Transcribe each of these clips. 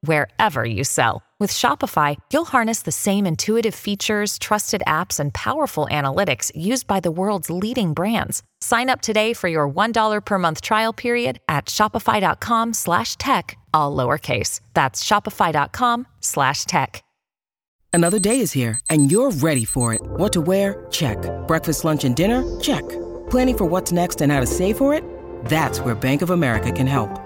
wherever you sell. With Shopify, you'll harness the same intuitive features, trusted apps, and powerful analytics used by the world's leading brands. Sign up today for your $1 per month trial period at shopify.com slash tech, all lowercase. That's shopify.com slash tech. Another day is here, and you're ready for it. What to wear? Check. Breakfast, lunch, and dinner? Check. Planning for what's next and how to save for it? That's where Bank of America can help.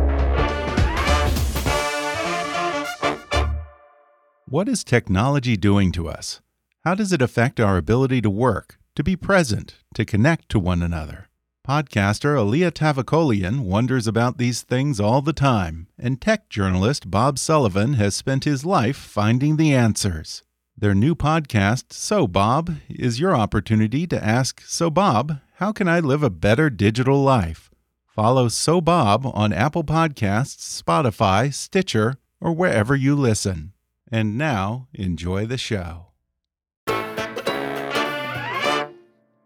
What is technology doing to us? How does it affect our ability to work, to be present, to connect to one another? Podcaster Alia Tavakolian wonders about these things all the time, and tech journalist Bob Sullivan has spent his life finding the answers. Their new podcast, So Bob, is your opportunity to ask, So Bob, how can I live a better digital life? Follow So Bob on Apple Podcasts, Spotify, Stitcher, or wherever you listen. And now, enjoy the show.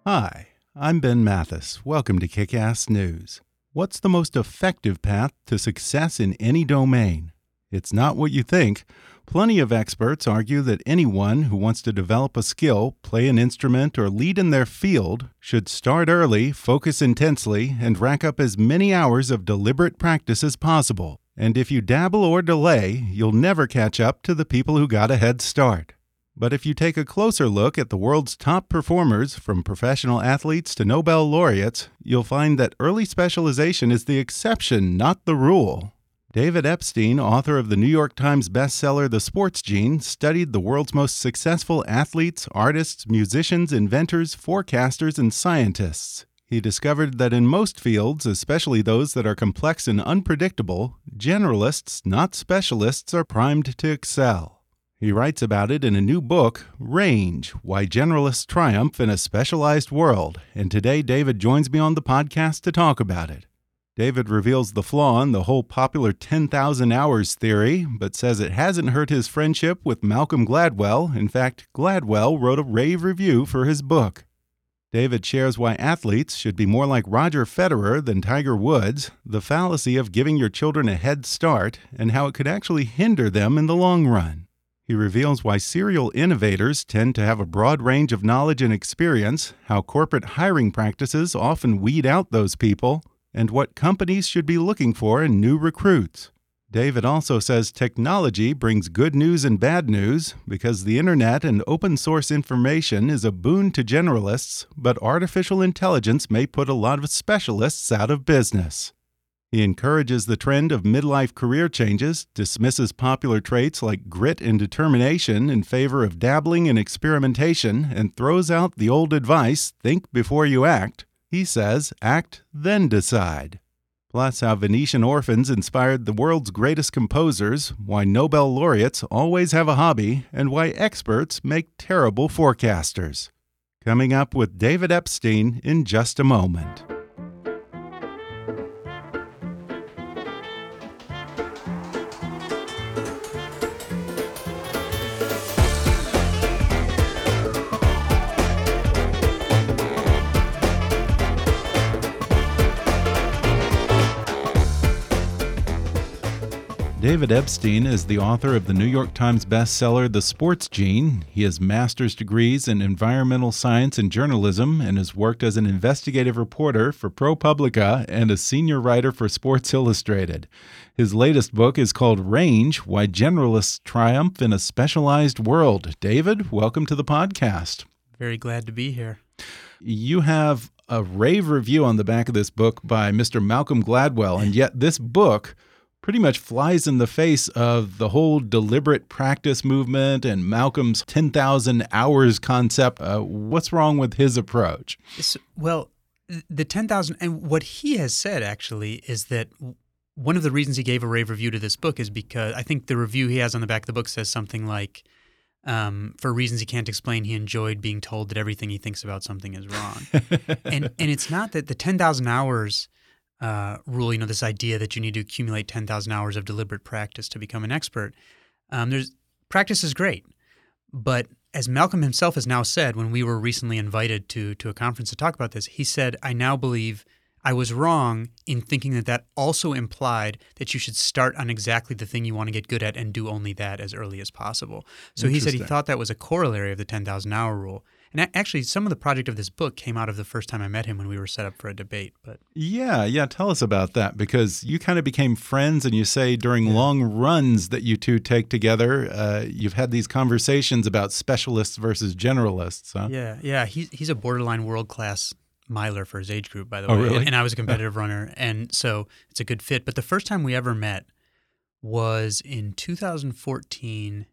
Hi, I'm Ben Mathis. Welcome to Kick Ass News. What's the most effective path to success in any domain? It's not what you think. Plenty of experts argue that anyone who wants to develop a skill, play an instrument, or lead in their field should start early, focus intensely, and rack up as many hours of deliberate practice as possible. And if you dabble or delay, you'll never catch up to the people who got a head start. But if you take a closer look at the world's top performers, from professional athletes to Nobel laureates, you'll find that early specialization is the exception, not the rule. David Epstein, author of the New York Times bestseller The Sports Gene, studied the world's most successful athletes, artists, musicians, inventors, forecasters, and scientists. He discovered that in most fields, especially those that are complex and unpredictable, generalists, not specialists, are primed to excel. He writes about it in a new book, Range Why Generalists Triumph in a Specialized World, and today David joins me on the podcast to talk about it. David reveals the flaw in the whole popular 10,000 hours theory, but says it hasn't hurt his friendship with Malcolm Gladwell. In fact, Gladwell wrote a rave review for his book. David shares why athletes should be more like Roger Federer than Tiger Woods, the fallacy of giving your children a head start, and how it could actually hinder them in the long run. He reveals why serial innovators tend to have a broad range of knowledge and experience, how corporate hiring practices often weed out those people, and what companies should be looking for in new recruits. David also says technology brings good news and bad news because the internet and open source information is a boon to generalists, but artificial intelligence may put a lot of specialists out of business. He encourages the trend of midlife career changes, dismisses popular traits like grit and determination in favor of dabbling and experimentation, and throws out the old advice think before you act. He says act, then decide plus how Venetian orphans inspired the world's greatest composers, why Nobel laureates always have a hobby, and why experts make terrible forecasters. Coming up with David Epstein in just a moment. David Epstein is the author of the New York Times bestseller The Sports Gene. He has master's degrees in environmental science and journalism and has worked as an investigative reporter for ProPublica and a senior writer for Sports Illustrated. His latest book is called Range Why Generalists Triumph in a Specialized World. David, welcome to the podcast. Very glad to be here. You have a rave review on the back of this book by Mr. Malcolm Gladwell, and yet this book pretty much flies in the face of the whole deliberate practice movement and Malcolm's 10,000 hours concept. Uh, what's wrong with his approach? well, the 10,000, and what he has said actually is that one of the reasons he gave a rave review to this book is because I think the review he has on the back of the book says something like, um, for reasons he can't explain, he enjoyed being told that everything he thinks about something is wrong. and and it's not that the ten thousand hours uh, rule, you know, this idea that you need to accumulate ten thousand hours of deliberate practice to become an expert. Um, there's practice is great, but as Malcolm himself has now said, when we were recently invited to to a conference to talk about this, he said, "I now believe." I was wrong in thinking that that also implied that you should start on exactly the thing you want to get good at and do only that as early as possible. So he said he thought that was a corollary of the 10,000 hour rule. And actually, some of the project of this book came out of the first time I met him when we were set up for a debate. But yeah, yeah, tell us about that because you kind of became friends, and you say during yeah. long runs that you two take together, uh, you've had these conversations about specialists versus generalists. Huh? Yeah, yeah, he's he's a borderline world class miler for his age group, by the oh, way. Really? And I was a competitive runner, and so it's a good fit. But the first time we ever met was in 2014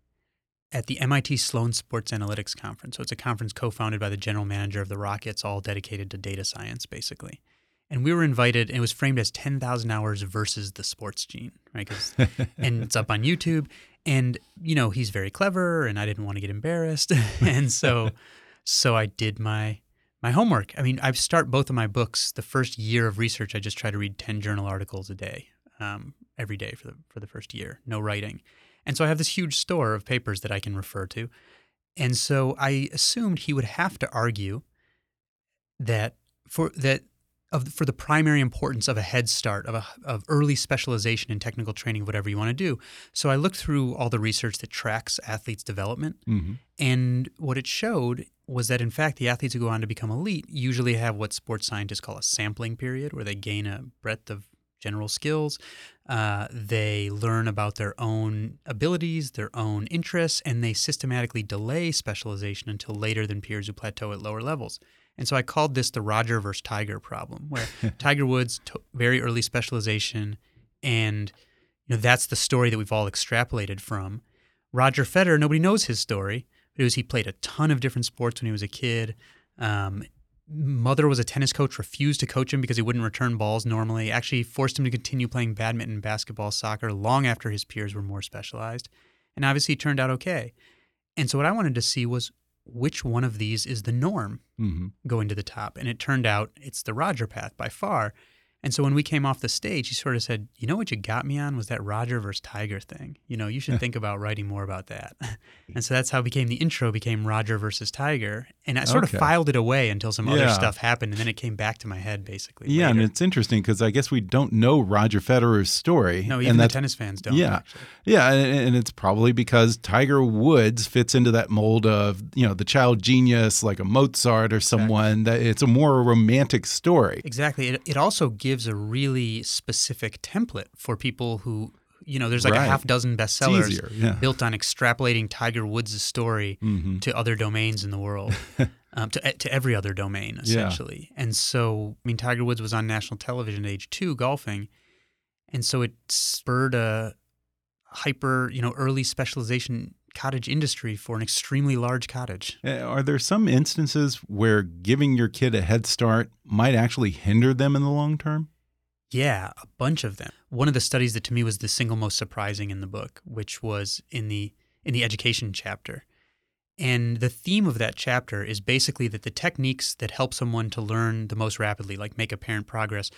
at the MIT Sloan Sports Analytics Conference. So it's a conference co-founded by the general manager of the Rockets, all dedicated to data science, basically. And we were invited, and it was framed as 10,000 hours versus the sports gene, right? and it's up on YouTube. And you know he's very clever, and I didn't want to get embarrassed, and so so I did my my homework. I mean, I start both of my books. The first year of research, I just try to read ten journal articles a day, um, every day for the for the first year. No writing, and so I have this huge store of papers that I can refer to. And so I assumed he would have to argue that for that of for the primary importance of a head start of a, of early specialization in technical training, whatever you want to do. So I looked through all the research that tracks athletes' development, mm-hmm. and what it showed was that in fact the athletes who go on to become elite usually have what sports scientists call a sampling period, where they gain a breadth of general skills. Uh, they learn about their own abilities, their own interests, and they systematically delay specialization until later than peers who plateau at lower levels. And so I called this the Roger versus Tiger problem, where Tiger Woods t- very early specialization, and you know that's the story that we've all extrapolated from. Roger Federer, nobody knows his story. It was he played a ton of different sports when he was a kid. Um, mother was a tennis coach, refused to coach him because he wouldn't return balls normally. Actually, forced him to continue playing badminton, basketball, soccer long after his peers were more specialized. And obviously, it turned out okay. And so, what I wanted to see was which one of these is the norm mm-hmm. going to the top. And it turned out it's the Roger path by far. And so when we came off the stage, he sort of said, "You know what you got me on was that Roger versus Tiger thing. You know, you should think about writing more about that." and so that's how it became the intro became Roger versus Tiger, and I sort okay. of filed it away until some yeah. other stuff happened, and then it came back to my head basically. Yeah, later. and it's interesting because I guess we don't know Roger Federer's story. No, even the tennis fans don't. Yeah, actually. yeah, and, and it's probably because Tiger Woods fits into that mold of you know the child genius, like a Mozart or someone. Exactly. That it's a more romantic story. Exactly. It, it also gives gives a really specific template for people who you know there's like right. a half dozen bestsellers easier, yeah. built on extrapolating tiger woods' story mm-hmm. to other domains in the world um, to, to every other domain essentially yeah. and so i mean tiger woods was on national television at age two golfing and so it spurred a hyper you know early specialization cottage industry for an extremely large cottage. Uh, are there some instances where giving your kid a head start might actually hinder them in the long term? Yeah, a bunch of them. One of the studies that to me was the single most surprising in the book, which was in the in the education chapter. And the theme of that chapter is basically that the techniques that help someone to learn the most rapidly, like make apparent progress,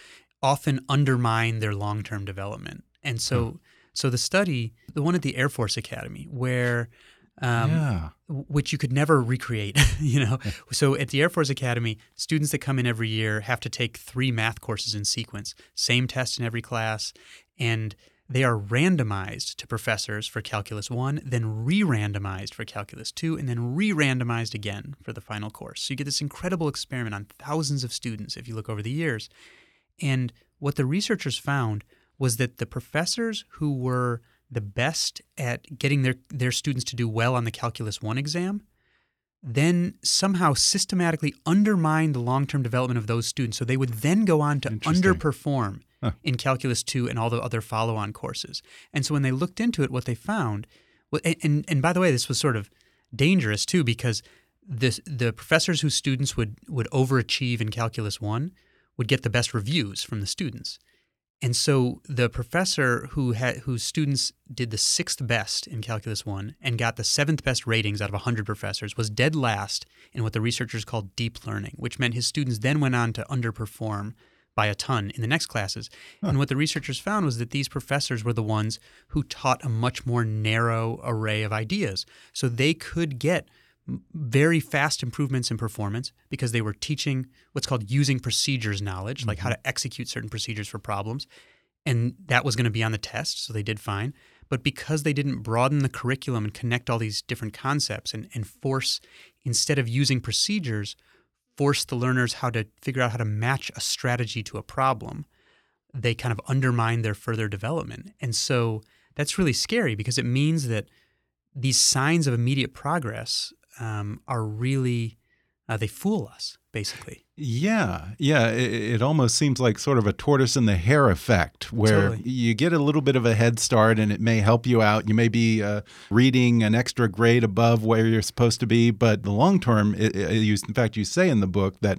often undermine their long-term development. And so hmm. So the study, the one at the Air Force Academy, where um, yeah. which you could never recreate, you know. so at the Air Force Academy, students that come in every year have to take three math courses in sequence, same test in every class, and they are randomized to professors for Calculus 1, then re randomized for Calculus 2, and then re randomized again for the final course. So you get this incredible experiment on thousands of students if you look over the years. And what the researchers found was that the professors who were the best at getting their, their students to do well on the Calculus 1 exam then somehow systematically undermine the long term development of those students. So they would then go on to underperform in Calculus 2 and all the other follow on courses. And so when they looked into it, what they found, and, and, and by the way, this was sort of dangerous too, because this, the professors whose students would, would overachieve in Calculus 1 would get the best reviews from the students. And so the professor who had whose students did the sixth best in Calculus 1 and got the seventh best ratings out of 100 professors was dead last in what the researchers called deep learning, which meant his students then went on to underperform by a ton in the next classes. Huh. And what the researchers found was that these professors were the ones who taught a much more narrow array of ideas. So they could get very fast improvements in performance because they were teaching what's called using procedures knowledge, mm-hmm. like how mm-hmm. to execute certain procedures for problems. And that was going to be on the test, so they did fine. But because they didn't broaden the curriculum and connect all these different concepts and, and force, instead of using procedures, force the learners how to figure out how to match a strategy to a problem, they kind of undermine their further development. And so that's really scary because it means that these signs of immediate progress um, are really uh, they fool us basically. Yeah, yeah. It, it, almost seems like sort of a tortoise and the hare effect, where totally. you get a little bit of a head start, and it may help you out. You may be uh, reading an extra grade above where you're supposed to be, but the long term, it, it, in fact, you say in the book that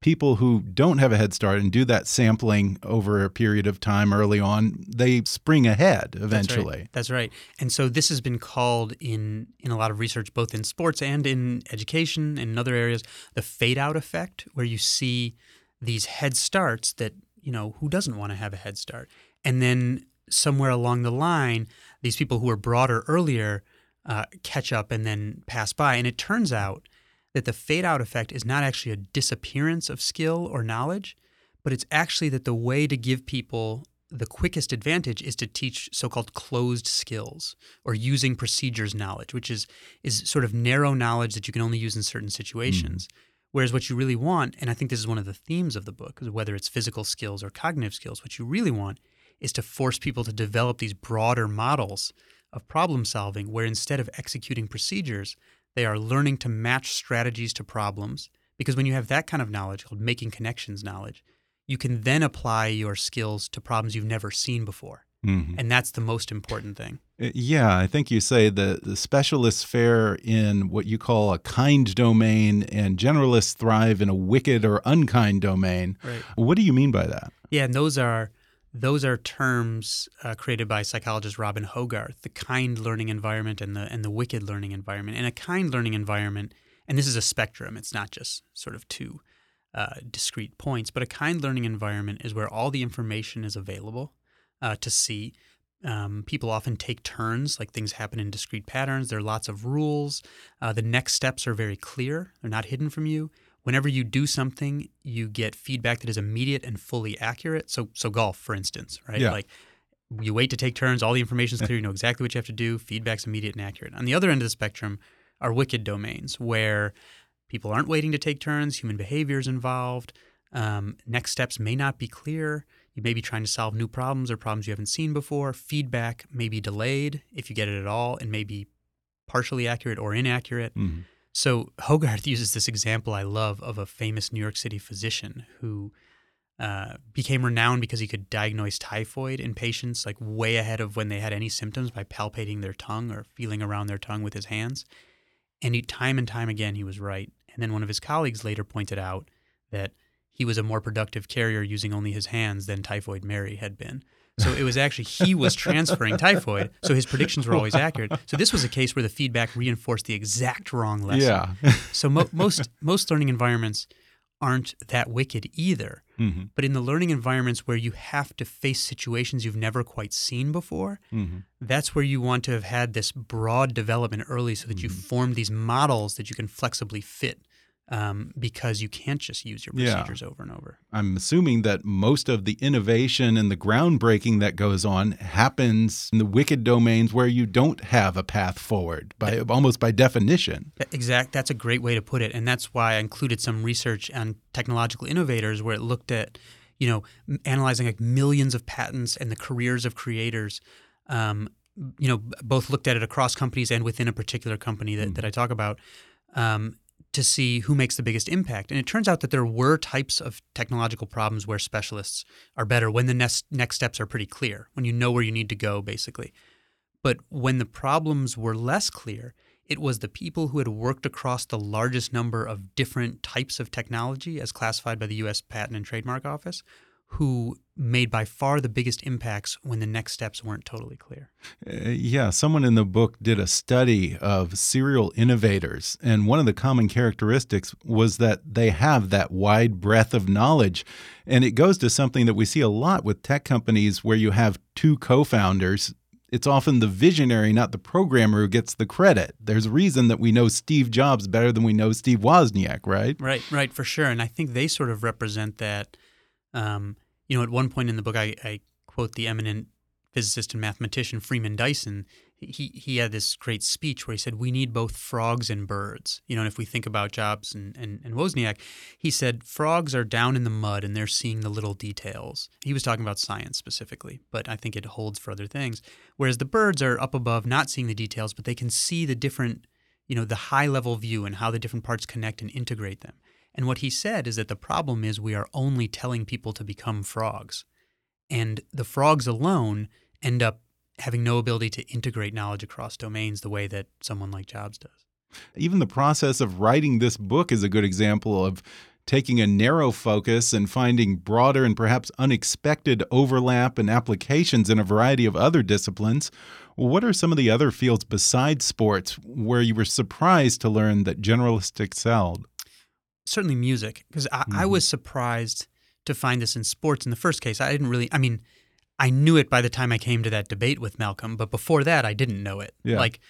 people who don't have a head start and do that sampling over a period of time early on, they spring ahead eventually. That's right. That's right. And so this has been called in in a lot of research, both in sports and in education and in other areas, the fade out effect, where you see these head starts that you know who doesn't want to have a head start, and then somewhere along the line, these people who were broader earlier uh, catch up and then pass by, and it turns out that the fade out effect is not actually a disappearance of skill or knowledge, but it's actually that the way to give people the quickest advantage is to teach so-called closed skills or using procedures knowledge, which is is sort of narrow knowledge that you can only use in certain situations. Mm. Whereas what you really want, and I think this is one of the themes of the book, is whether it's physical skills or cognitive skills, what you really want is to force people to develop these broader models of problem solving where instead of executing procedures, they are learning to match strategies to problems because when you have that kind of knowledge called making connections knowledge, you can then apply your skills to problems you've never seen before. Mm-hmm. And that's the most important thing. Uh, yeah, I think you say that the specialists fare in what you call a kind domain and generalists thrive in a wicked or unkind domain. Right. What do you mean by that? Yeah, and those are those are terms uh, created by psychologist Robin Hogarth, the kind learning environment and the and the wicked learning environment. And a kind learning environment, and this is a spectrum. It's not just sort of two uh, discrete points, but a kind learning environment is where all the information is available uh, to see. Um, people often take turns, like things happen in discrete patterns. There are lots of rules. Uh, the next steps are very clear; they're not hidden from you whenever you do something, you get feedback that is immediate and fully accurate. So, so golf, for instance, right? Yeah. Like you wait to take turns, all the information is clear, you know exactly what you have to do, feedback's immediate and accurate. On the other end of the spectrum are wicked domains where people aren't waiting to take turns, human behavior is involved, um, next steps may not be clear. You may be trying to solve new problems or problems you haven't seen before. Feedback may be delayed if you get it at all and may be partially accurate or inaccurate. Mm-hmm. So Hogarth uses this example I love of a famous New York City physician who uh, became renowned because he could diagnose typhoid in patients like way ahead of when they had any symptoms by palpating their tongue or feeling around their tongue with his hands. And he, time and time again, he was right. And then one of his colleagues later pointed out that he was a more productive carrier using only his hands than Typhoid Mary had been. So it was actually he was transferring typhoid, so his predictions were always accurate. So this was a case where the feedback reinforced the exact wrong lesson. Yeah. so mo- most most learning environments aren't that wicked either. Mm-hmm. But in the learning environments where you have to face situations you've never quite seen before, mm-hmm. that's where you want to have had this broad development early so that mm-hmm. you form these models that you can flexibly fit um, because you can't just use your procedures yeah. over and over. I'm assuming that most of the innovation and the groundbreaking that goes on happens in the wicked domains where you don't have a path forward by that, almost by definition. Exact. That's a great way to put it, and that's why I included some research on technological innovators where it looked at, you know, analyzing like millions of patents and the careers of creators. Um, you know, both looked at it across companies and within a particular company that, mm. that I talk about. Um, to see who makes the biggest impact. And it turns out that there were types of technological problems where specialists are better when the next next steps are pretty clear, when you know where you need to go basically. But when the problems were less clear, it was the people who had worked across the largest number of different types of technology as classified by the US Patent and Trademark Office who made by far the biggest impacts when the next steps weren't totally clear. Uh, yeah, someone in the book did a study of serial innovators, and one of the common characteristics was that they have that wide breadth of knowledge. And it goes to something that we see a lot with tech companies where you have two co founders. It's often the visionary, not the programmer, who gets the credit. There's a reason that we know Steve Jobs better than we know Steve Wozniak, right? Right, right, for sure. And I think they sort of represent that um, you know, at one point in the book, I, I, quote the eminent physicist and mathematician Freeman Dyson. He he had this great speech where he said, "We need both frogs and birds." You know, and if we think about Jobs and, and, and Wozniak, he said frogs are down in the mud and they're seeing the little details. He was talking about science specifically, but I think it holds for other things. Whereas the birds are up above, not seeing the details, but they can see the different, you know, the high level view and how the different parts connect and integrate them. And what he said is that the problem is we are only telling people to become frogs. And the frogs alone end up having no ability to integrate knowledge across domains the way that someone like Jobs does. Even the process of writing this book is a good example of taking a narrow focus and finding broader and perhaps unexpected overlap and applications in a variety of other disciplines. What are some of the other fields besides sports where you were surprised to learn that generalists excelled? Certainly music because I, mm-hmm. I, was surprised to find this in sports in the first case i didn't really i mean i knew it by the time i came to that debate with malcolm but before that i didn't know it yeah. like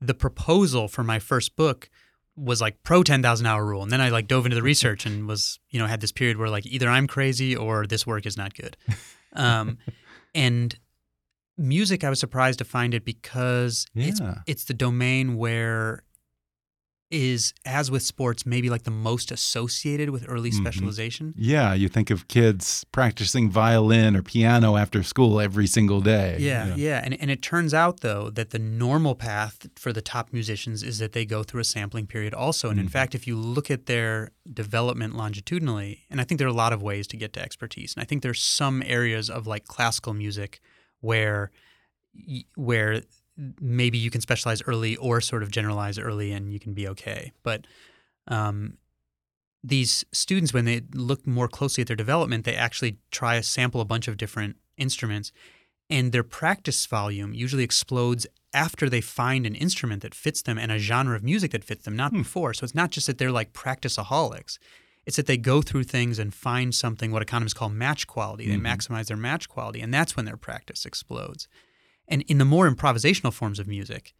the proposal for my first book was like pro 10,000 hour rule and then i like dove into the research and was you know had this period where like either i'm crazy or this work is not good um, and music i was surprised to find it because yeah. it's it's the domain where is as with sports maybe like the most associated with early mm-hmm. specialization yeah you think of kids practicing violin or piano after school every single day yeah yeah, yeah. And, and it turns out though that the normal path for the top musicians is that they go through a sampling period also and mm-hmm. in fact if you look at their development longitudinally and i think there are a lot of ways to get to expertise and i think there's some areas of like classical music where where maybe you can specialize early or sort of generalize early and you can be okay. But um, these students, when they look more closely at their development, they actually try to sample a bunch of different instruments, and their practice volume usually explodes after they find an instrument that fits them and a genre of music that fits them, not hmm. before. So it's not just that they're like practiceaholics. It's that they go through things and find something what economists call match quality. They mm-hmm. maximize their match quality, and that's when their practice explodes. And in the more improvisational forms of music,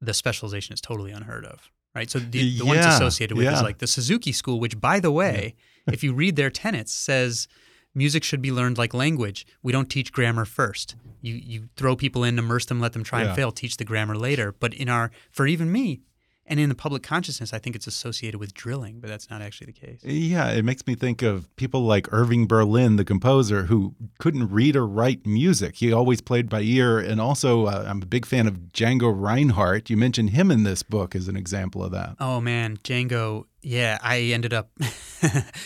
the specialization is totally unheard of, right? So the, the yeah, ones associated with yeah. is like the Suzuki School, which, by the way, if you read their tenets, says music should be learned like language. We don't teach grammar first. You you throw people in, immerse them, let them try yeah. and fail, teach the grammar later. But in our, for even me, and in the public consciousness, I think it's associated with drilling, but that's not actually the case. Yeah, it makes me think of people like Irving Berlin, the composer, who couldn't read or write music. He always played by ear. And also, uh, I'm a big fan of Django Reinhardt. You mentioned him in this book as an example of that. Oh, man. Django. Yeah, I ended up.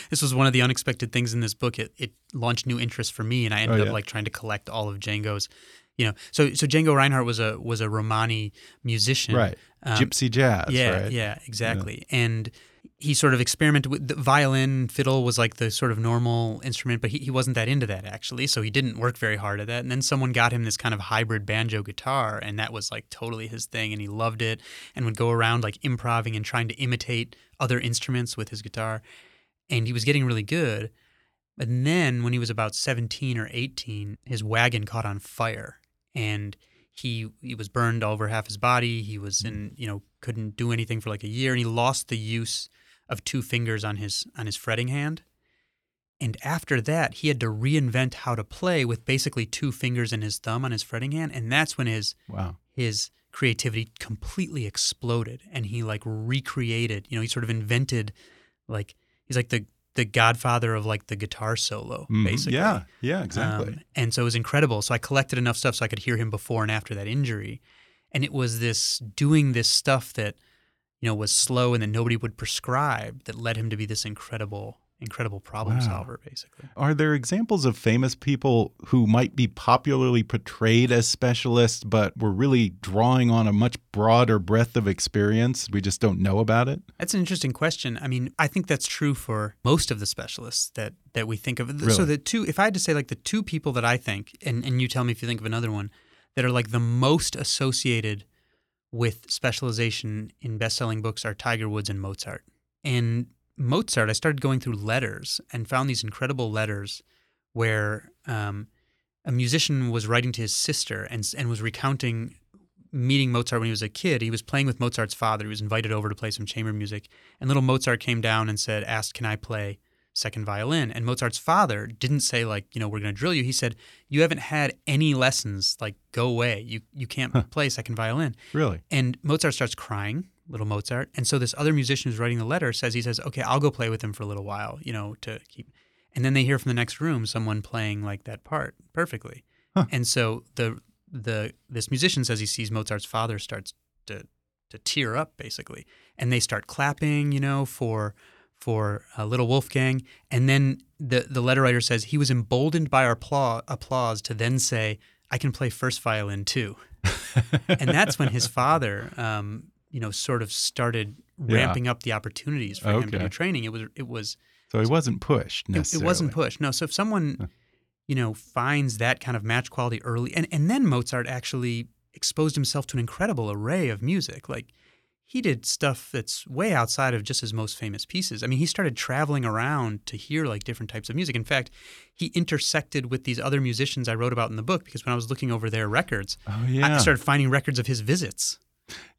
this was one of the unexpected things in this book. It, it launched new interest for me, and I ended oh, yeah. up like trying to collect all of Django's you know so so Django Reinhardt was a was a Romani musician. Right. Um, gypsy jazz yeah right? yeah exactly. Yeah. and he sort of experimented with the violin fiddle was like the sort of normal instrument but he, he wasn't that into that actually so he didn't work very hard at that. And then someone got him this kind of hybrid banjo guitar and that was like totally his thing and he loved it and would go around like improvising and trying to imitate other instruments with his guitar. And he was getting really good but then when he was about 17 or 18 his wagon caught on fire and he he was burned over half his body. He was in mm-hmm. you know couldn't do anything for like a year, and he lost the use of two fingers on his on his fretting hand. And after that, he had to reinvent how to play with basically two fingers and his thumb on his fretting hand, and that's when his wow his creativity completely exploded, and he like recreated. You know, he sort of invented like he's like the the godfather of like the guitar solo, mm-hmm. basically. Yeah, yeah, exactly. Um, and so it was incredible. So I collected enough stuff so I could hear him before and after that injury. And it was this doing this stuff that you know, was slow and that nobody would prescribe that led him to be this incredible incredible problem Wow. solver basically. Are there examples of famous people who might be popularly portrayed as specialists, but were really drawing on a much broader breadth of experience? We just don't know about it? That's an interesting question. I mean, I think that's true for most of the specialists that that we think of. So the two if I had to say like the two people that I think and and you tell me if you think of another one that are like the most associated with specialization in best-selling books are Tiger Woods and Mozart. And Mozart, I started going through letters and found these incredible letters where um, a musician was writing to his sister and and was recounting meeting Mozart when he was a kid. He was playing with Mozart's father. He was invited over to play some chamber music, and little Mozart came down and said, "Asked, can I play second violin?" And Mozart's father didn't say like, you know, we're going to drill you. He said, "You haven't had any lessons. Like, go away. You you can't play second violin." Really? And Mozart starts crying, little Mozart. And so this other musician who's writing the letter says, he says, okay, I'll go play with him for a little while, you know, to keep. And then they hear from the next room someone playing like that part perfectly. Huh. And so the the this musician says he sees Mozart's father starts to to tear up basically, and they start clapping, you know, for for uh, little Wolfgang. And then the the letter writer says he was emboldened by our applause, applause to then say, I can play first violin too and that's when his father, um, you know, sort of started Yeah. ramping up the opportunities for him to do training. It was it was So he wasn't pushed it, it wasn't pushed. No, so if someone, you know, finds that kind of match quality early, and and then Mozart actually exposed himself to an incredible array of music, like. He did stuff that's way outside of just his most famous pieces. I mean, he started traveling around to hear like different types of music. In fact, he intersected with these other musicians I wrote about in the book because when I was looking over their records, Oh, I started finding records of his visits.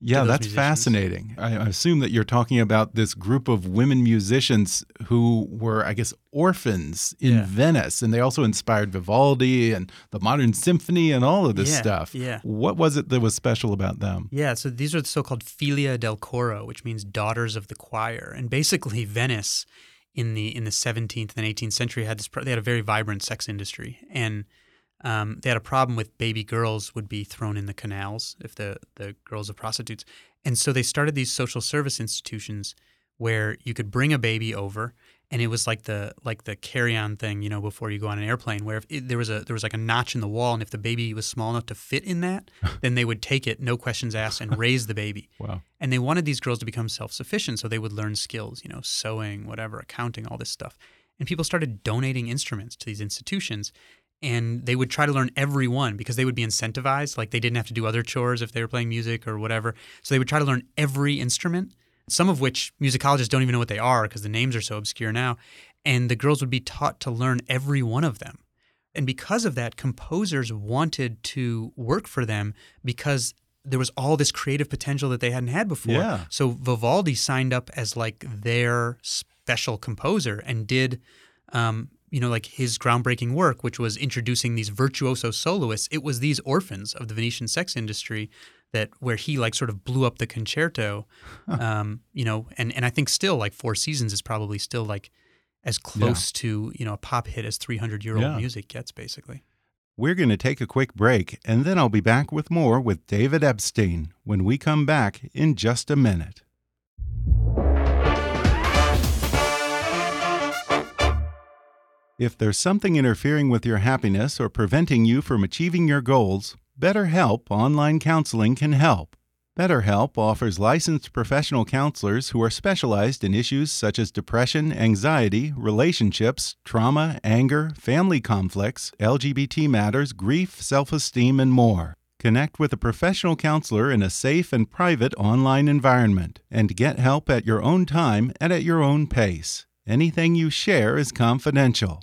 Yeah, that's musicians. fascinating. I assume that you're talking about this group of women musicians who were, I guess, orphans in Yeah. Venice, and they also inspired Vivaldi and the Modern Symphony and all of this Yeah, stuff. yeah. What was it that was special about them? Yeah, so these are the so-called figlie del coro, which means daughters of the choir. And basically, Venice in the in the 17th and 18th century had this. They had a very vibrant sex industry, and um, they had a problem with baby girls would be thrown in the canals if the the girls of prostitutes. And so they started these social service institutions where you could bring a baby over and it was like the like the carry-on thing, you know, before you go on an airplane, where if it, there was a there was like a notch in the wall, and if the baby was small enough to fit in that, then they would take it, no questions asked, and raise the baby. Wow. And they wanted these girls to become self-sufficient, so they would learn skills, you know, sewing, whatever, accounting, all this stuff. And people started donating instruments to these institutions, and they would try to learn every one because they would be incentivized, like they didn't have to do other chores if they were playing music or whatever. So they would try to learn every instrument some of which musicologists don't even know what they are because the names are so obscure now. And the girls would be taught to learn every one of them. And because of that, composers wanted to work for them because there was all this creative potential that they hadn't had before. Yeah. So Vivaldi signed up as like their special composer and did, um, you know, like his groundbreaking work, which was introducing these virtuoso soloists. It was these orphans of the Venetian sex industry that where he like sort of blew up the concerto, um, you know, and and I think still like Four Seasons is probably still like as close to you know a pop hit as 300 year old Yeah. music gets basically. We're going to take a quick break, and then I'll be back with more with David Epstein when we come back in just a minute. If there's something interfering with your happiness or preventing you from achieving your goals, BetterHelp Online Counseling can help. BetterHelp offers licensed professional counselors who are specialized in issues such as depression, anxiety, relationships, trauma, anger, family conflicts, LGBT matters, grief, self esteem, and more. Connect with a professional counselor in a safe and private online environment and get help at your own time and at your own pace. Anything you share is confidential.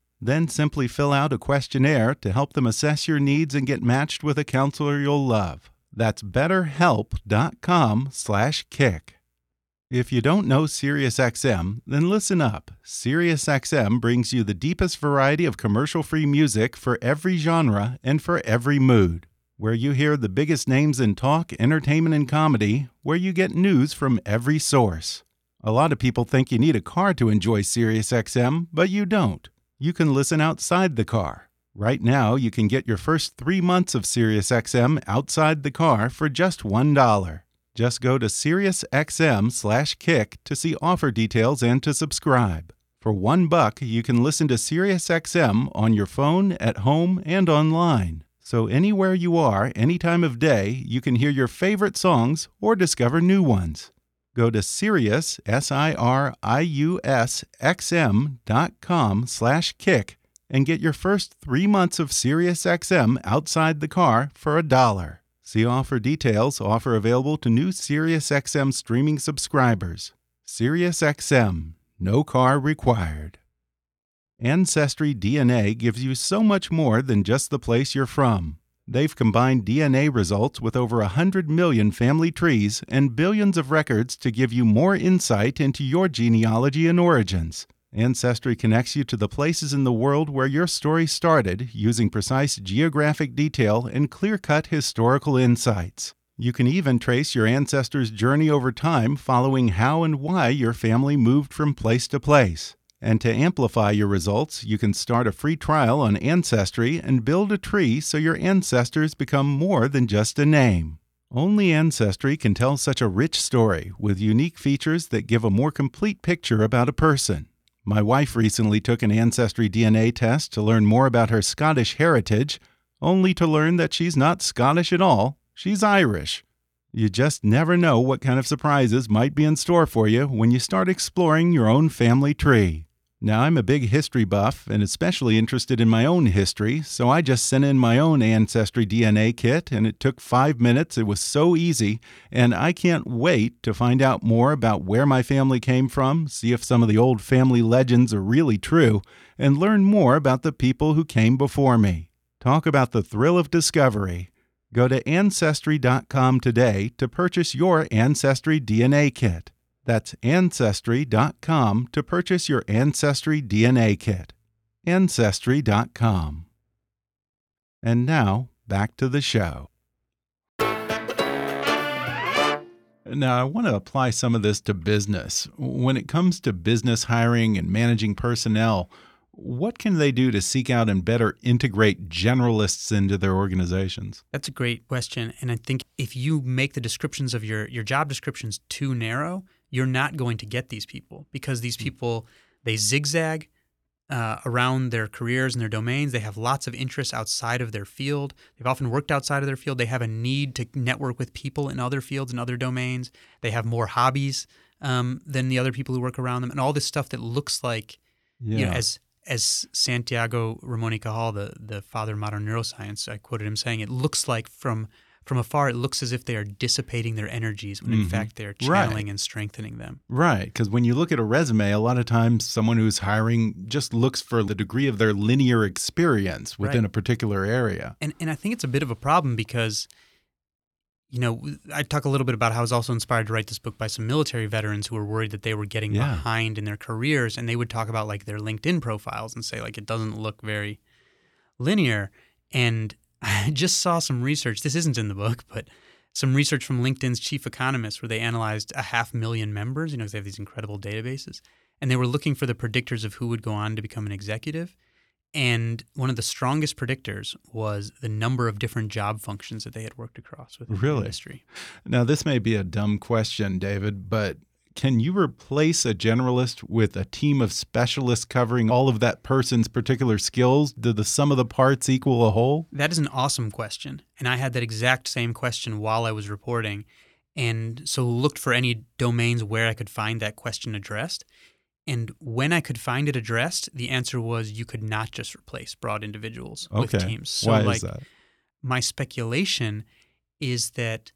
Then simply fill out a questionnaire to help them assess your needs and get matched with a counselor you'll love. That's betterhelp.com/kick. If you don't know SiriusXM, then listen up. SiriusXM brings you the deepest variety of commercial free music for every genre and for every mood. Where you hear the biggest names in talk, entertainment, and comedy, where you get news from every source. A lot of people think you need a car to enjoy SiriusXM, but you don't. You can listen outside the car. Right now, you can get your first three months of SiriusXM outside the car for just $1. Just go to SiriusXM slash kick to see offer details and to subscribe. For one buck, you can listen to SiriusXM on your phone, at home, and online. So anywhere you are, any time of day, you can hear your favorite songs or discover new ones. Go to Sirius, S-I-R-I-U-S, X-M dot com slash kick and get your first three months of SiriusXM outside the car for a dollar. See offer details. Offer available to new SiriusXM streaming subscribers. SiriusXM. No car required. Ancestry DNA gives you so much more than just the place you're from. They've combined DNA results with over 100 million family trees and billions of records to give you more insight into your genealogy and origins. Ancestry connects you to the places in the world where your story started using precise geographic detail and clear cut historical insights. You can even trace your ancestors' journey over time following how and why your family moved from place to place. And to amplify your results, you can start a free trial on Ancestry and build a tree so your ancestors become more than just a name. Only Ancestry can tell such a rich story with unique features that give a more complete picture about a person. My wife recently took an Ancestry DNA test to learn more about her Scottish heritage, only to learn that she's not Scottish at all, she's Irish. You just never know what kind of surprises might be in store for you when you start exploring your own family tree. Now, I'm a big history buff and especially interested in my own history, so I just sent in my own Ancestry DNA kit and it took five minutes. It was so easy, and I can't wait to find out more about where my family came from, see if some of the old family legends are really true, and learn more about the people who came before me. Talk about the thrill of discovery. Go to Ancestry.com today to purchase your Ancestry DNA kit. That's Ancestry.com to purchase your Ancestry DNA kit. Ancestry.com. And now, back to the show. Now, I want to apply some of this to business. When it comes to business hiring and managing personnel, what can they do to seek out and better integrate generalists into their organizations? That's a great question. And I think if you make the descriptions of your, your job descriptions too narrow, you're not going to get these people because these people they zigzag uh, around their careers and their domains. They have lots of interests outside of their field. They've often worked outside of their field. They have a need to network with people in other fields and other domains. They have more hobbies um, than the other people who work around them, and all this stuff that looks like, yeah. you know, as as Santiago Ramon y Cajal, the the father of modern neuroscience, I quoted him saying, it looks like from from afar, it looks as if they are dissipating their energies when in mm-hmm. fact they're channeling right. and strengthening them. Right. Because when you look at a resume, a lot of times someone who's hiring just looks for the degree of their linear experience within right. a particular area. And, and I think it's a bit of a problem because, you know, I talk a little bit about how I was also inspired to write this book by some military veterans who were worried that they were getting yeah. behind in their careers. And they would talk about like their LinkedIn profiles and say, like, it doesn't look very linear. And I just saw some research. This isn't in the book, but some research from LinkedIn's chief economist where they analyzed a half million members, you know, because they have these incredible databases. And they were looking for the predictors of who would go on to become an executive. And one of the strongest predictors was the number of different job functions that they had worked across within really? the industry. Now, this may be a dumb question, David, but can you replace a generalist with a team of specialists covering all of that person's particular skills? Do the sum of the parts equal a whole? That is an awesome question. And I had that exact same question while I was reporting. And so looked for any domains where I could find that question addressed. And when I could find it addressed, the answer was you could not just replace broad individuals okay. with teams. So Why like is that? my speculation is that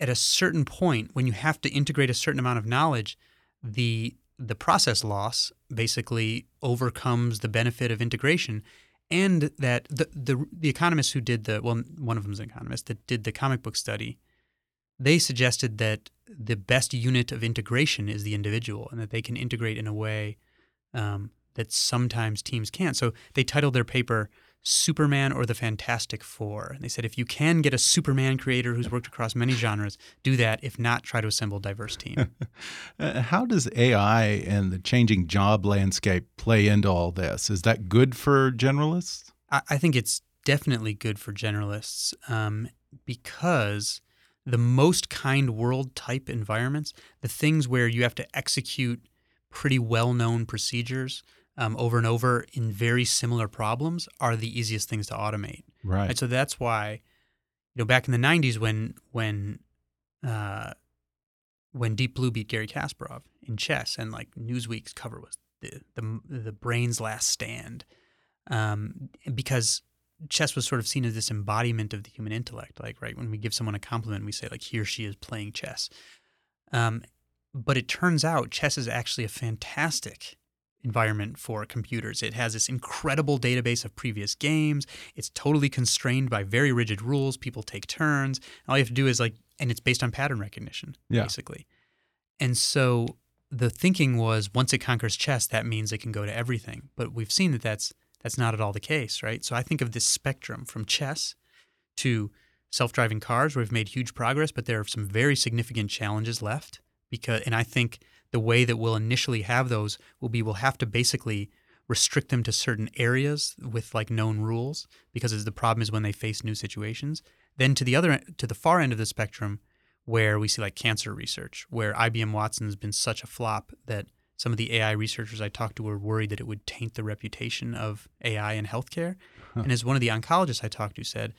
at a certain point when you have to integrate a certain amount of knowledge, the the process loss basically overcomes the benefit of integration and that the, the the economists who did the well one of them is an economist that did the comic book study they suggested that the best unit of integration is the individual, and that they can integrate in a way um, that sometimes teams can't. So they titled their paper Superman or the Fantastic Four. And they said if you can get a Superman creator who's worked across many genres, do that. If not, try to assemble a diverse team. Uh, how does AI and the changing job landscape play into all this? Is that good for generalists? I, I think it's definitely good for generalists um, because the most kind world type environments, the things where you have to execute pretty well known procedures um, over and over in very similar problems, are the easiest things to automate. Right. And so that's why, you know, back in the '90s when when uh, when Deep Blue beat Garry Kasparov in chess, and like Newsweek's cover was the the, the brain's last stand, um, because chess was sort of seen as this embodiment of the human intellect. Like right when we give someone a compliment, we say like he or she is playing chess. Um, but it turns out chess is actually a fantastic environment for computers. It has this incredible database of previous games. It's totally constrained by very rigid rules. People take turns. All you have to do is like, and it's based on pattern recognition, Yeah. basically. And so the thinking was once it conquers chess, that means it can go to everything. But we've seen that that's that's not at all the case, right? So I think of this spectrum from chess to self-driving cars, where we've made huge progress, but there are some very significant challenges left. Because, and I think the way that we'll initially have those will be we'll have to basically restrict them to certain areas with like known rules because the problem is when they face new situations. Then to the other to the far end of the spectrum, where we see like cancer research, where IBM Watson has been such a flop that some of the AI researchers I talked to were worried that it would taint the reputation of AI in healthcare. And as one of the oncologists I talked to said,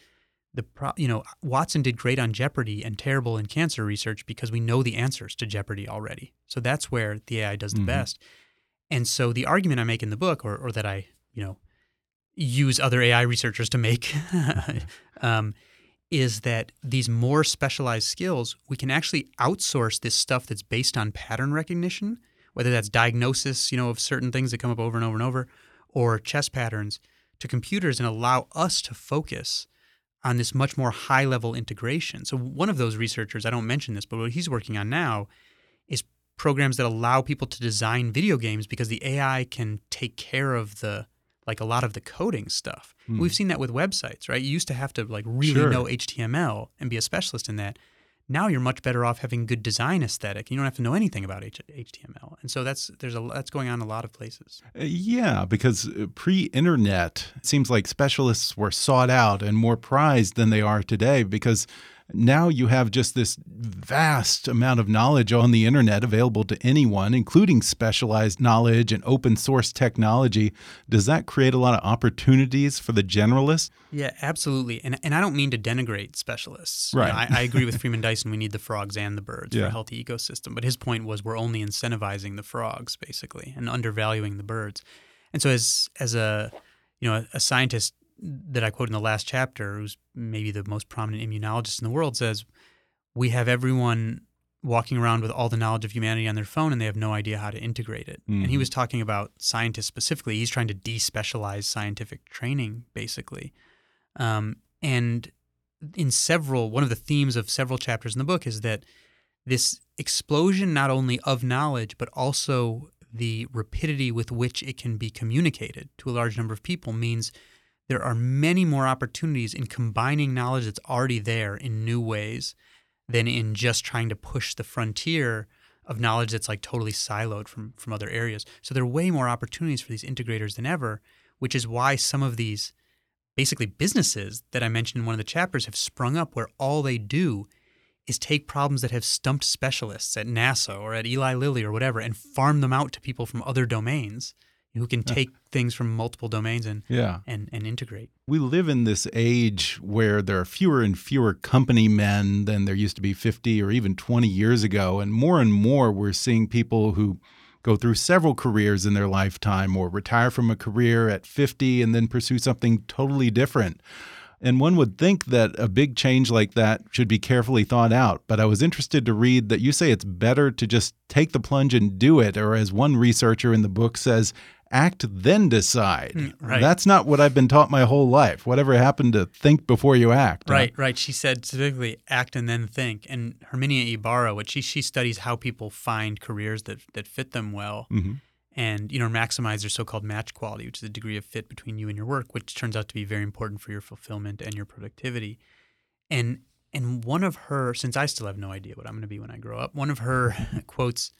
the pro- you know Watson did great on Jeopardy and terrible in cancer research because we know the answers to Jeopardy already. So that's where the AI does the Mhm. best. And so the argument I make in the book, or, or that I you know use other AI researchers to make, um, is that these more specialized skills we can actually outsource this stuff that's based on pattern recognition, whether that's diagnosis, you know, of certain things that come up over and over and over, or chess patterns to computers and allow us to focus on this much more high level integration. So one of those researchers, I don't mention this, but what he's working on now is programs that allow people to design video games because the AI can take care of the like a lot of the coding stuff. Hmm. We've seen that with websites, right? You used to have to like really Sure. know HTML and be a specialist in that. Now you're much better off having good design aesthetic. You don't have to know anything about H- HTML, and so that's there's a that's going on a lot of places. Uh, Yeah, because pre internet, it seems like specialists were sought out and more prized than they are today because now you have just this vast amount of knowledge on the internet available to anyone, including specialized knowledge and open source technology. Does that create a lot of opportunities for the generalist? Yeah, absolutely. And and I don't mean to denigrate specialists. You know, Right. I, I agree with Freeman Dyson. We need the frogs and the birds for a healthy ecosystem. But his point was we're only incentivizing the frogs basically and undervaluing the birds. And so as as a you know a scientist that I quote in the last chapter, who's maybe the most prominent immunologist in the world, says we have everyone walking around with all the knowledge of humanity on their phone and they have no idea how to integrate it. And he Mhm. was talking about scientists specifically. He's trying to despecialize scientific training, basically. Um, and in several, one of the themes of several chapters in the book is that this explosion not only of knowledge, but also the rapidity with which it can be communicated to a large number of people means there are many more opportunities in combining knowledge that's already there in new ways than in just trying to push the frontier of knowledge that's like totally siloed from from other areas. So there are way more opportunities for these integrators than ever, which is why some of these basically businesses that I mentioned in one of the chapters have sprung up where all they do is take problems that have stumped specialists at NASA or at Eli Lilly or whatever and farm them out to people from other domains who can take things from multiple domains and Yeah. and, and integrate. We live in this age where there are fewer and fewer company men than there used to be 50 or even 20 years ago. And more and more, we're seeing people who go through several careers in their lifetime or retire from a career at 50 and then pursue something totally different. And one would think that a big change like that should be carefully thought out. But I was interested to read that you say it's better to just take the plunge and do it. Or, as one researcher in the book says, act then decide. Mm, right. That's not what I've been taught my whole life. Whatever happened to think before you act? huh? Right, right. She said specifically act and then think. And Herminia Ibarra, what she she studies how people find careers that that fit them well. Mhm. And you know, maximize their so-called match quality, which is the degree of fit between you and your work, which turns out to be very important for your fulfillment and your productivity. And and one of her, since I still have no idea what I'm going to be when I grow up, one of her quotes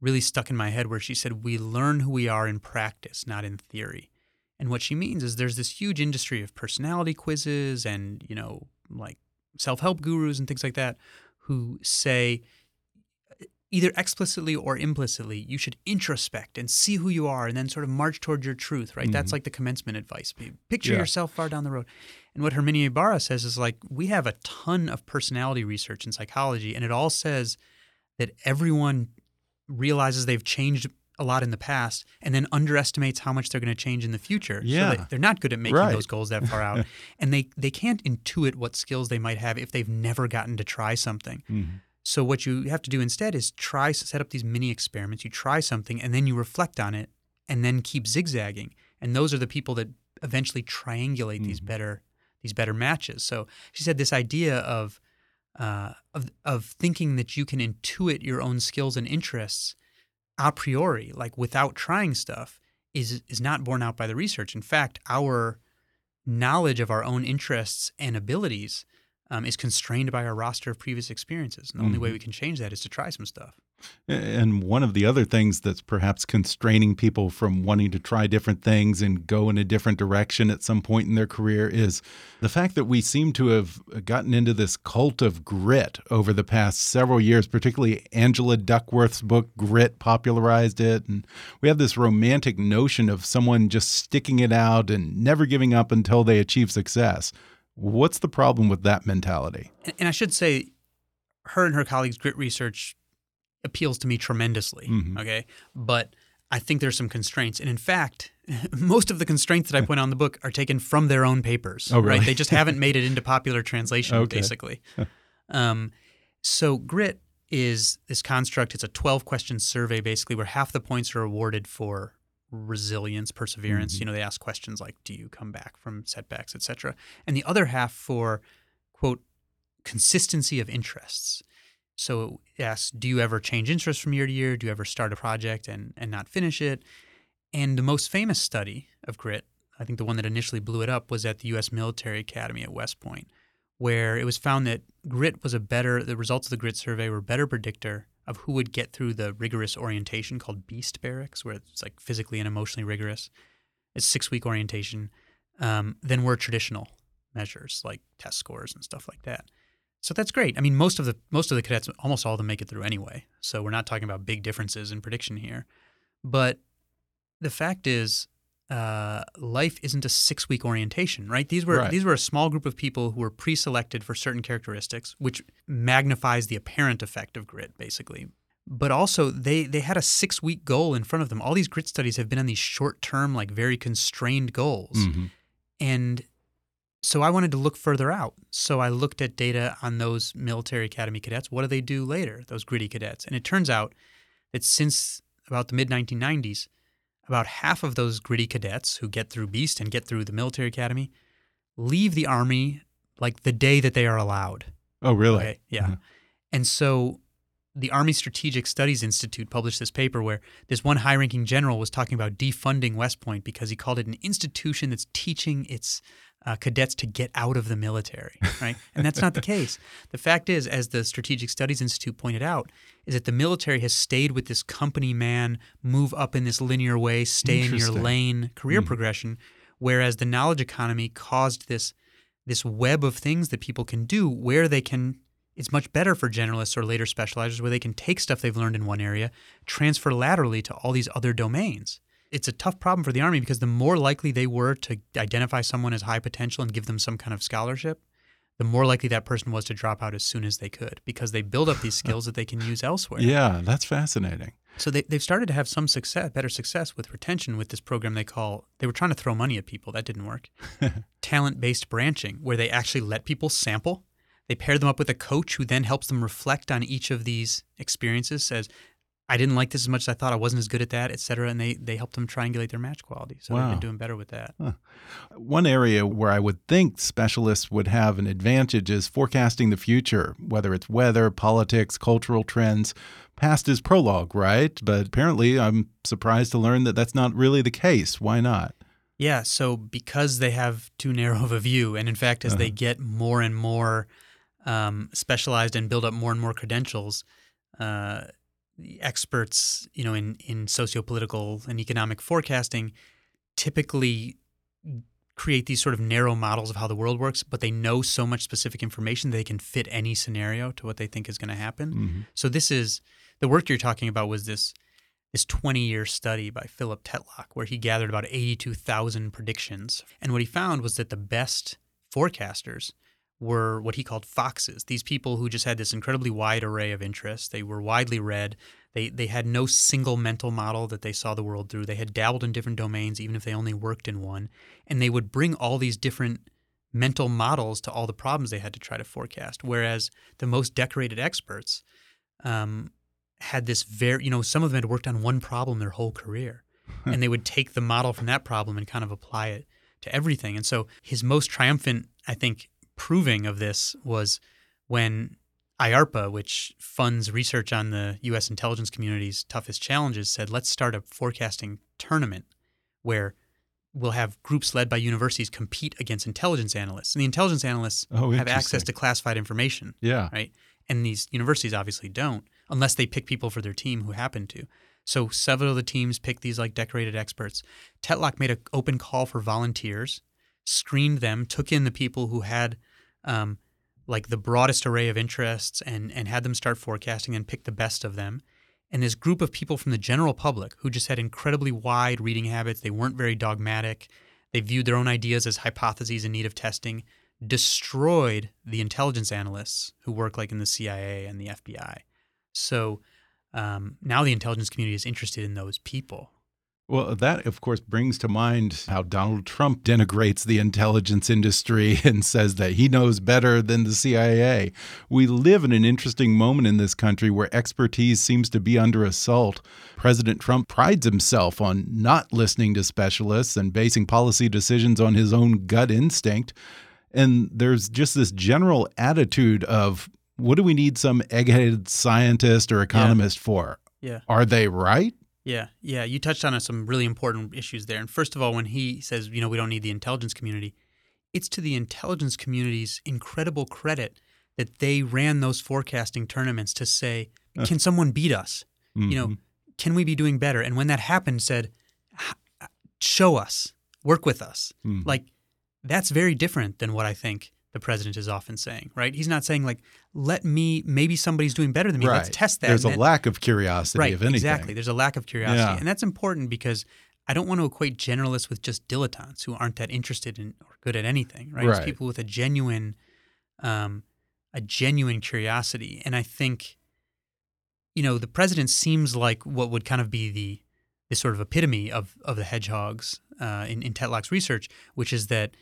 really stuck in my head where she said, "We learn who we are in practice, not in theory." And what she means is there's this huge industry of personality quizzes and, you know, like self-help gurus and things like that who say either explicitly or implicitly, you should introspect and see who you are and then sort of march toward your truth, right? That's Mhm. like the commencement advice. Picture Yeah. yourself far down the road. And what Herminia Ibarra says is like, we have a ton of personality research in psychology, and it all says that everyone realizes they've changed a lot in the past and then underestimates how much they're going to change in the future. Yeah. So they're not good at making Right. those goals that far out. and they, they can't intuit what skills they might have if they've never gotten to try something. Mhm. So what you have to do instead is try to set up these mini experiments. You try something and then you reflect on it and then keep zigzagging. And those are the people that eventually triangulate these Mhm. better these better matches. So she said this idea of uh, of of thinking that you can intuit your own skills and interests a priori, like without trying stuff, is is not borne out by the research. In fact, our knowledge of our own interests and abilities um, is constrained by our roster of previous experiences. And the only way Mhm. we can change that is to try some stuff. And one of the other things that's perhaps constraining people from wanting to try different things and go in a different direction at some point in their career is the fact that we seem to have gotten into this cult of grit over the past several years, particularly Angela Duckworth's book, Grit, popularized it. And we have this romantic notion of someone just sticking it out and never giving up until they achieve success. What's the problem with that mentality? And, I should say, her and her colleagues' grit research appeals to me tremendously. Mhm. Okay, but I think there's some constraints, and in fact, most of the constraints that I point on the book are taken from their own papers. Oh, really? Right? They just haven't made it into popular translation, Okay. basically. um, so grit is this construct. It's a 12 question survey, basically, where half the points are awarded for resilience, perseverance. Mhm. You know, they ask questions like, "Do you come back from setbacks, etc." And the other half for quote consistency of interests. So it asks, do you ever change interest from year to year? Do you ever start a project and, and not finish it? And the most famous study of grit, I think the one that initially blew it up, was at the U.S. Military Academy at West Point, where it was found that grit was a better, the results of the grit survey were better predictor of who would get through the rigorous orientation called Beast Barracks, where it's like physically and emotionally rigorous. It's six week orientation, um, than were traditional measures like test scores and stuff like that. So that's great. I mean, most of the most of the cadets, almost all of them, make it through anyway. So we're not talking about big differences in prediction here. But the fact is, uh, life isn't a six week orientation, right? These were Right. these were a small group of people who were pre-selected for certain characteristics, which magnifies the apparent effect of grit, basically. But also, they they had a six week goal in front of them. All these grit studies have been on these short term, like very constrained goals. Mhm. And so I wanted to look further out. So I looked at data on those military academy cadets. What do they do later, those gritty cadets? And it turns out that since about the mid 1990s, about half of those gritty cadets who get through Beast and get through the military academy leave the army like the day that they are allowed. Oh, really? Okay, yeah. Uh-huh. And so the Army Strategic Studies Institute published this paper where this one high ranking general was talking about defunding West Point because he called it an institution that's teaching its uh, cadets to get out of the military, right? and that's not the case. The fact is, as the Strategic Studies Institute pointed out, is that the military has stayed with this company man, move up in this linear way, stay in your lane career Mhm. progression, whereas the knowledge economy caused this this web of things that people can do where they can it's much better for generalists or later specializers where they can take stuff they've learned in one area, transfer laterally to all these other domains. It's a tough problem for the Army because the more likely they were to identify someone as high potential and give them some kind of scholarship, the more likely that person was to drop out as soon as they could because they build up these skills that they can use elsewhere. Yeah, that's fascinating. So they, they've started to have some success, better success with retention with this program they call, they were trying to throw money at people. That didn't work. Talent based branching, where they actually let people sample. They pair them up with a coach who then helps them reflect on each of these experiences, says, I didn't like this as much as I thought. I wasn't as good at that, et cetera. And they they helped them triangulate their match quality. So they've Wow. been doing better with that. Huh. One area where I would think specialists would have an advantage is forecasting the future, whether it's weather, politics, cultural trends. Past is prologue, right? But apparently, I'm surprised to learn that that's not really the case. Why not? Yeah, so because they have too narrow of a view, and in fact, as they get more and more um, specialized and build up more and more credentials, uh, experts, you know, in in sociopolitical and economic forecasting, typically create these sort of narrow models of how the world works, but they know so much specific information they can fit any scenario to what they think is going to happen. Mhm. So this is the work you're talking about was this this 20 year study by Philip Tetlock where he gathered about 82,000 predictions. And what he found was that the best forecasters were what he called foxes. These people who just had this incredibly wide array of interests. They were widely read. They they had no single mental model that they saw the world through. They had dabbled in different domains even if they only worked in one. And they would bring all these different mental models to all the problems they had to try to forecast. Whereas the most decorated experts um, had this very, you know, some of them had worked on one problem their whole career. and they would take the model from that problem and kind of apply it to everything. And so his most triumphant, I think, proving of this was when IARPA, which funds research on the U.S. intelligence community's toughest challenges, said, let's start a forecasting tournament where we'll have groups led by universities compete against intelligence analysts. And the intelligence analysts Oh, have access to classified information Yeah. right? And these universities obviously don't, unless they pick people for their team who happen to. So several of the teams picked these like decorated experts. Tetlock made an open call for volunteers, screened them, took in the people who had um, like the broadest array of interests, and and had them start forecasting and pick the best of them. And this group of people from the general public who just had incredibly wide reading habits, they weren't very dogmatic. They viewed their own ideas as hypotheses in need of testing destroyed the intelligence analysts who work like in the CIA and the FBI. So um, now the intelligence community is interested in those people. Well, that, of course, brings to mind how Donald Trump denigrates the intelligence industry and says that he knows better than the CIA. We live in an interesting moment in this country where expertise seems to be under assault. President Trump prides himself on not listening to specialists and basing policy decisions on his own gut instinct. And there's just this general attitude of what do we need some eggheaded scientist or economist for? Yeah. Are they right? Yeah, yeah. You touched on some really important issues there. And first of all, when he says, you know, we don't need the intelligence community, it's to the intelligence community's incredible credit that they ran those forecasting tournaments to say, can someone beat us? You know, Mhm. can we be doing better? And when that happened, said, show us, work with us. Mhm. Like, that's very different than what I think the president is often saying, right? He's not saying like, let me, maybe somebody's doing better than me. Let's test that. There's a then- lack of curiosity right, of anything. exactly. There's a lack of curiosity, Yeah. and that's important because I don't want to equate generalists with just dilettantes who aren't that interested in or good at anything. Right? It's people with a genuine, um, a genuine curiosity, and I think, you know, the president seems like what would kind of be the the sort of epitome of of the hedgehogs uh, in in Tetlock's research, which is that.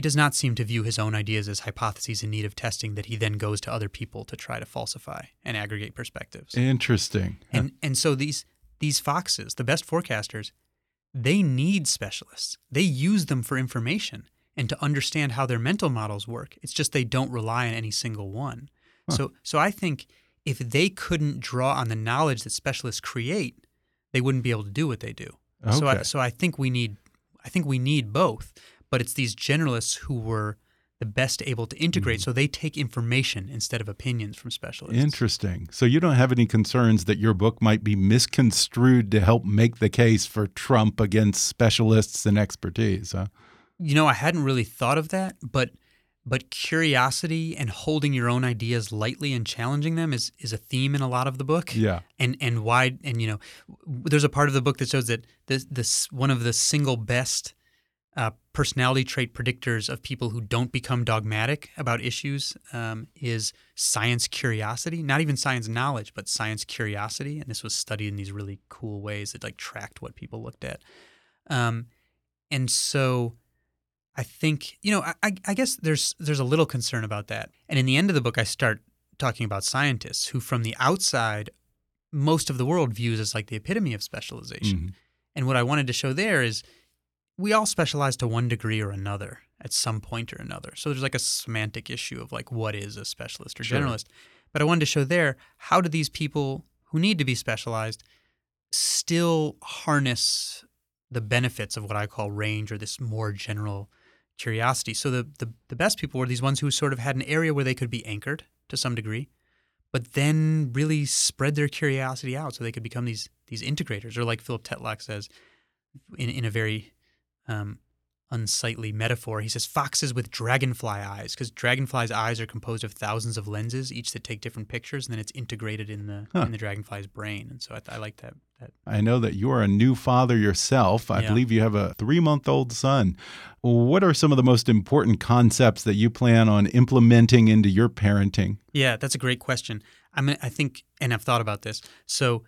He does not seem to view his own ideas as hypotheses in need of testing that he then goes to other people to try to falsify and aggregate perspectives Interesting. and and so these these foxes, the best forecasters, they need specialists. They use them for information and to understand how their mental models work. It's just they don't rely on any single one. So so I think if they couldn't draw on the knowledge that specialists create, they wouldn't be able to do what they do. Okay. So I, so I think we need I think we need both. But it's these generalists who were the best able to integrate. Mm-hmm. So they take information instead of opinions from specialists. Interesting. So you don't have any concerns that your book might be misconstrued to help make the case for Trump against specialists and expertise, huh? You know, I hadn't really thought of that, but but curiosity and holding your own ideas lightly and challenging them is is a theme in a lot of the book. Yeah. And and why and you know, there's a part of the book that shows that this this one of the single best uh, personality trait predictors of people who don't become dogmatic about issues um, is science curiosity. Not even science knowledge, but science curiosity. And this was studied in these really cool ways that like tracked what people looked at. Um, and so I think you know I, I- guess there's there's a little concern about that. And in the end of the book, I start talking about scientists who, from the outside, most of the world views as like the epitome of specialization. Mhm. And what I wanted to show there is we all specialize to one degree or another at some point or another. So there's like a semantic issue of like what is a specialist or Sure. generalist. But I wanted to show there how do these people who need to be specialized still harness the benefits of what I call range or this more general curiosity. So the, the the best people were these ones who sort of had an area where they could be anchored to some degree, but then really spread their curiosity out so they could become these these integrators, or like Philip Tetlock says in in a very um, unsightly metaphor. He says foxes with dragonfly eyes because dragonflies' eyes are composed of thousands of lenses, each that take different pictures, and then it's integrated in the Huh. in the dragonfly's brain. And so I, I like that. That I know that you are a new father yourself. I Yeah. believe you have a three month old son. What are some of the most important concepts that you plan on implementing into your parenting? Yeah, that's a great question. I mean, I think, and I've thought about this. So,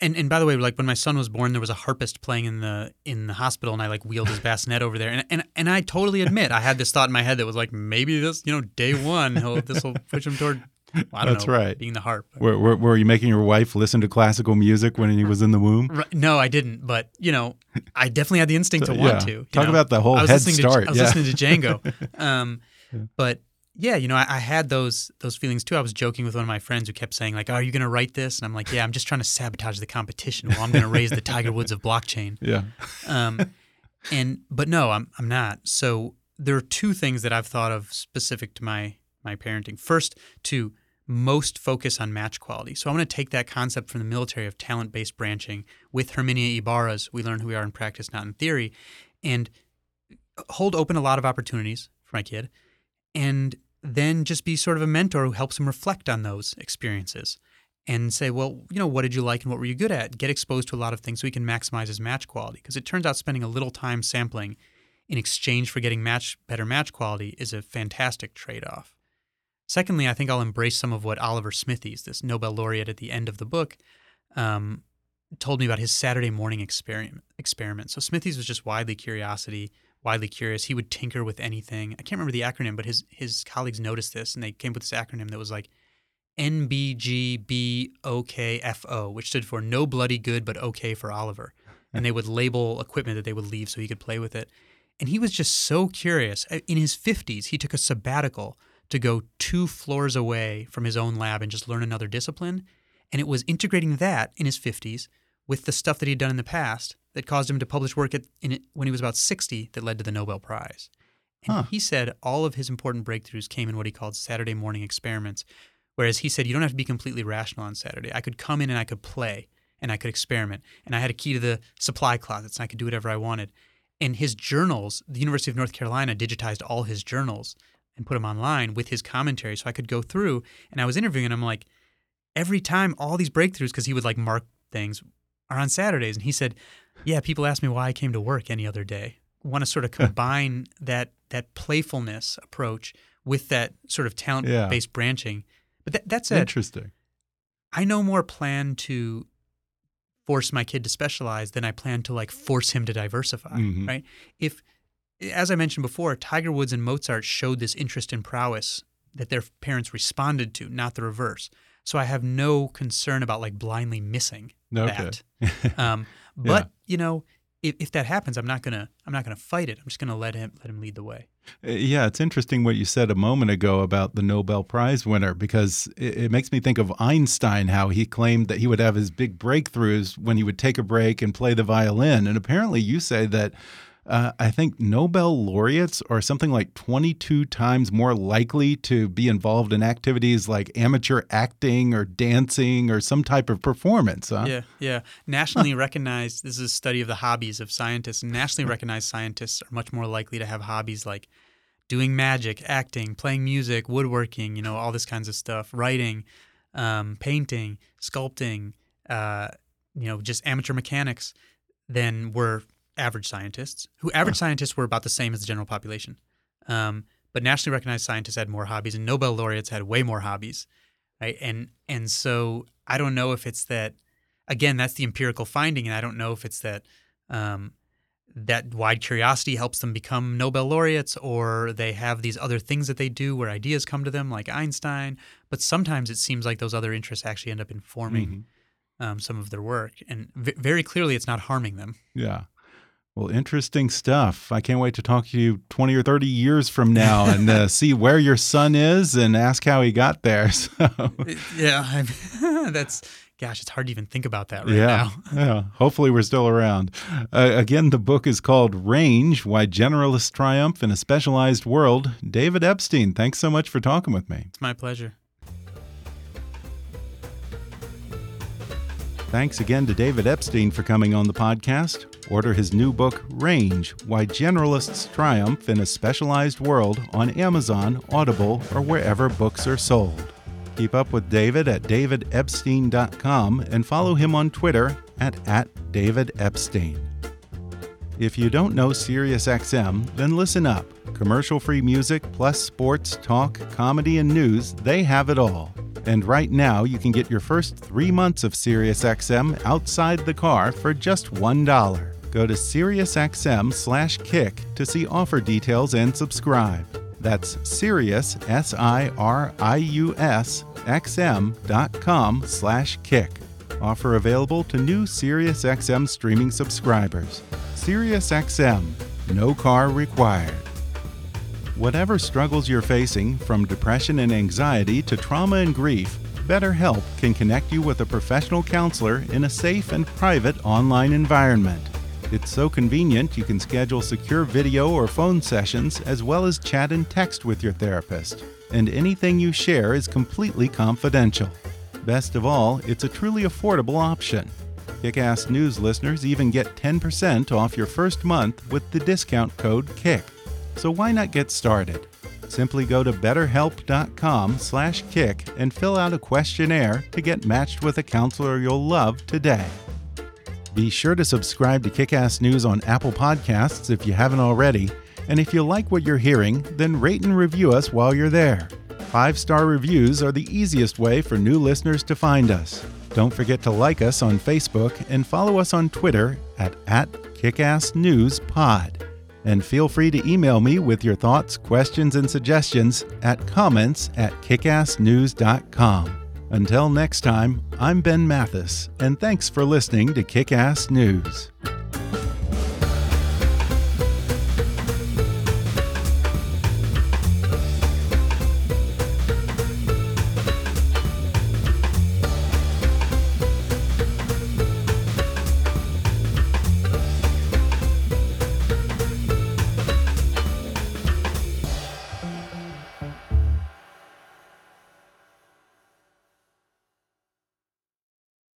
and and by the way, like when my son was born, there was a harpist playing in the in the hospital, and I like wheeled his bassinet over there, and and and I totally admit I had this thought in my head that was like maybe this, you know, day one, he'll this will push him toward. I don't That's know, right. being the harp. Were, were, were you making your wife listen to classical music when he was in the womb? Right, no, I didn't, but you know, I definitely had the instinct to want yeah. to. Talk know. about the whole head start. To, I was yeah. listening to Django, um, but yeah, you know, I, I had those those feelings too. I was joking with one of my friends who kept saying like, "Are you going to write this?" And I'm like, "Yeah, I'm just trying to sabotage the competition. Well, I'm going to raise the Tiger Woods of blockchain." yeah. Um, and but no, I'm I'm not. So there are two things that I've thought of specific to my my parenting. First, to most focus on match quality. So I want to take that concept from the military of talent-based branching with Herminia Ibarra's "We learn who we are in practice, not in theory," and hold open a lot of opportunities for my kid, and then just be sort of a mentor who helps him reflect on those experiences and say, well, you know, what did you like and what were you good at? Get exposed to a lot of things so he can maximize his match quality. Because it turns out spending a little time sampling in exchange for getting match better match quality is a fantastic trade-off. Secondly, I think I'll embrace some of what Oliver Smithies, this Nobel laureate at the end of the book, um, told me about his Saturday morning experiment. Experiment. So Smithies was just widely curiosity, widely curious. He would tinker with anything. I can't remember the acronym, but his his colleagues noticed this and they came up with this acronym that was like NBGBOKFO, which stood for No Bloody Good But Okay for Oliver. And they would label equipment that they would leave so he could play with it. And he was just so curious. In his 50s, he took a sabbatical to go two floors away from his own lab and just learn another discipline. And it was integrating that in his 50s with the stuff that he'd done in the past that caused him to publish work at, in it, when he was about 60 that led to the Nobel Prize. And Huh. he said all of his important breakthroughs came in what he called Saturday morning experiments. Whereas he said, you don't have to be completely rational on Saturday. I could come in and I could play and I could experiment. And I had a key to the supply closets and I could do whatever I wanted. And his journals, the University of North Carolina digitized all his journals and put them online with his commentary. So I could go through and I was interviewing and I'm like, every time all these breakthroughs, because he would like mark things, are on Saturdays. And he said, yeah, people ask me why I came to work any other day. Want to sort of combine that that playfulness approach with that sort of talent based branching. But that, that said, Interesting. I no more plan to force my kid to specialize than I plan to like force him to diversify, Mhm. right? If as I mentioned before, Tiger Woods and Mozart showed this interest in prowess that their parents responded to, not the reverse. So I have no concern about like blindly missing Okay. that. Um, but you know, if, if that happens, I'm not gonna I'm not gonna fight it. I'm just gonna let him let him lead the way. Uh, Yeah, it's interesting what you said a moment ago about the Nobel Prize winner because it, it makes me think of Einstein, how he claimed that he would have his big breakthroughs when he would take a break and play the violin. And apparently, you say that uh, I think Nobel laureates are something like 22 times more likely to be involved in activities like amateur acting or dancing or some type of performance. Huh? Yeah, yeah. Nationally recognized, this is a study of the hobbies of scientists. Nationally recognized scientists are much more likely to have hobbies like doing magic, acting, playing music, woodworking, you know, all this kinds of stuff, writing, um, painting, sculpting, uh, you know, just amateur mechanics than were average scientists, who average scientists were about the same as the general population. Um, but nationally recognized scientists had more hobbies, and Nobel laureates had way more hobbies, right? And and so I don't know if it's that. Again, that's the empirical finding, and I don't know if it's that um, that wide curiosity helps them become Nobel laureates, or they have these other things that they do where ideas come to them, like Einstein. But sometimes it seems like those other interests actually end up informing um, some of their work, and v- very clearly, it's not harming them. Yeah. Well, interesting stuff. I can't wait to talk to you 20 or 30 years from now and uh, see where your son is and ask how he got there. So, Yeah, I'm, that's gosh, it's hard to even think about that right yeah. now. Yeah. Hopefully, we're still around. Uh, again, the book is called Range Why Generalists Triumph in a Specialized World. David Epstein, thanks so much for talking with me. It's my pleasure. Thanks again to David Epstein for coming on the podcast. Order his new book, Range Why Generalists Triumph in a Specialized World on Amazon, Audible, or wherever books are sold. Keep up with David at davidepstein.com and follow him on Twitter at, at davidepstein. If you don't know SiriusXM, then listen up. Commercial free music plus sports, talk, comedy, and news, they have it all. And right now, you can get your first three months of SiriusXM outside the car for just $1. Go to SiriusXM slash kick to see offer details and subscribe. That's Sirius, S-I-R-I-U-S, XM dot com slash kick. Offer available to new SiriusXM streaming subscribers. SiriusXM, no car required. Whatever struggles you're facing, from depression and anxiety to trauma and grief, BetterHelp can connect you with a professional counselor in a safe and private online environment. It's so convenient you can schedule secure video or phone sessions as well as chat and text with your therapist. And anything you share is completely confidential. Best of all, it's a truly affordable option. Kickass News listeners even get 10% off your first month with the discount code KICK. So why not get started? Simply go to betterhelp.com/kick and fill out a questionnaire to get matched with a counselor you'll love today. Be sure to subscribe to Kickass News on Apple Podcasts if you haven't already, and if you like what you're hearing, then rate and review us while you're there. 5-star reviews are the easiest way for new listeners to find us. Don't forget to like us on Facebook and follow us on Twitter at, at KickassNewsPod. And feel free to email me with your thoughts, questions, and suggestions at comments at kickassnews.com. Until next time, I'm Ben Mathis, and thanks for listening to Kickass News.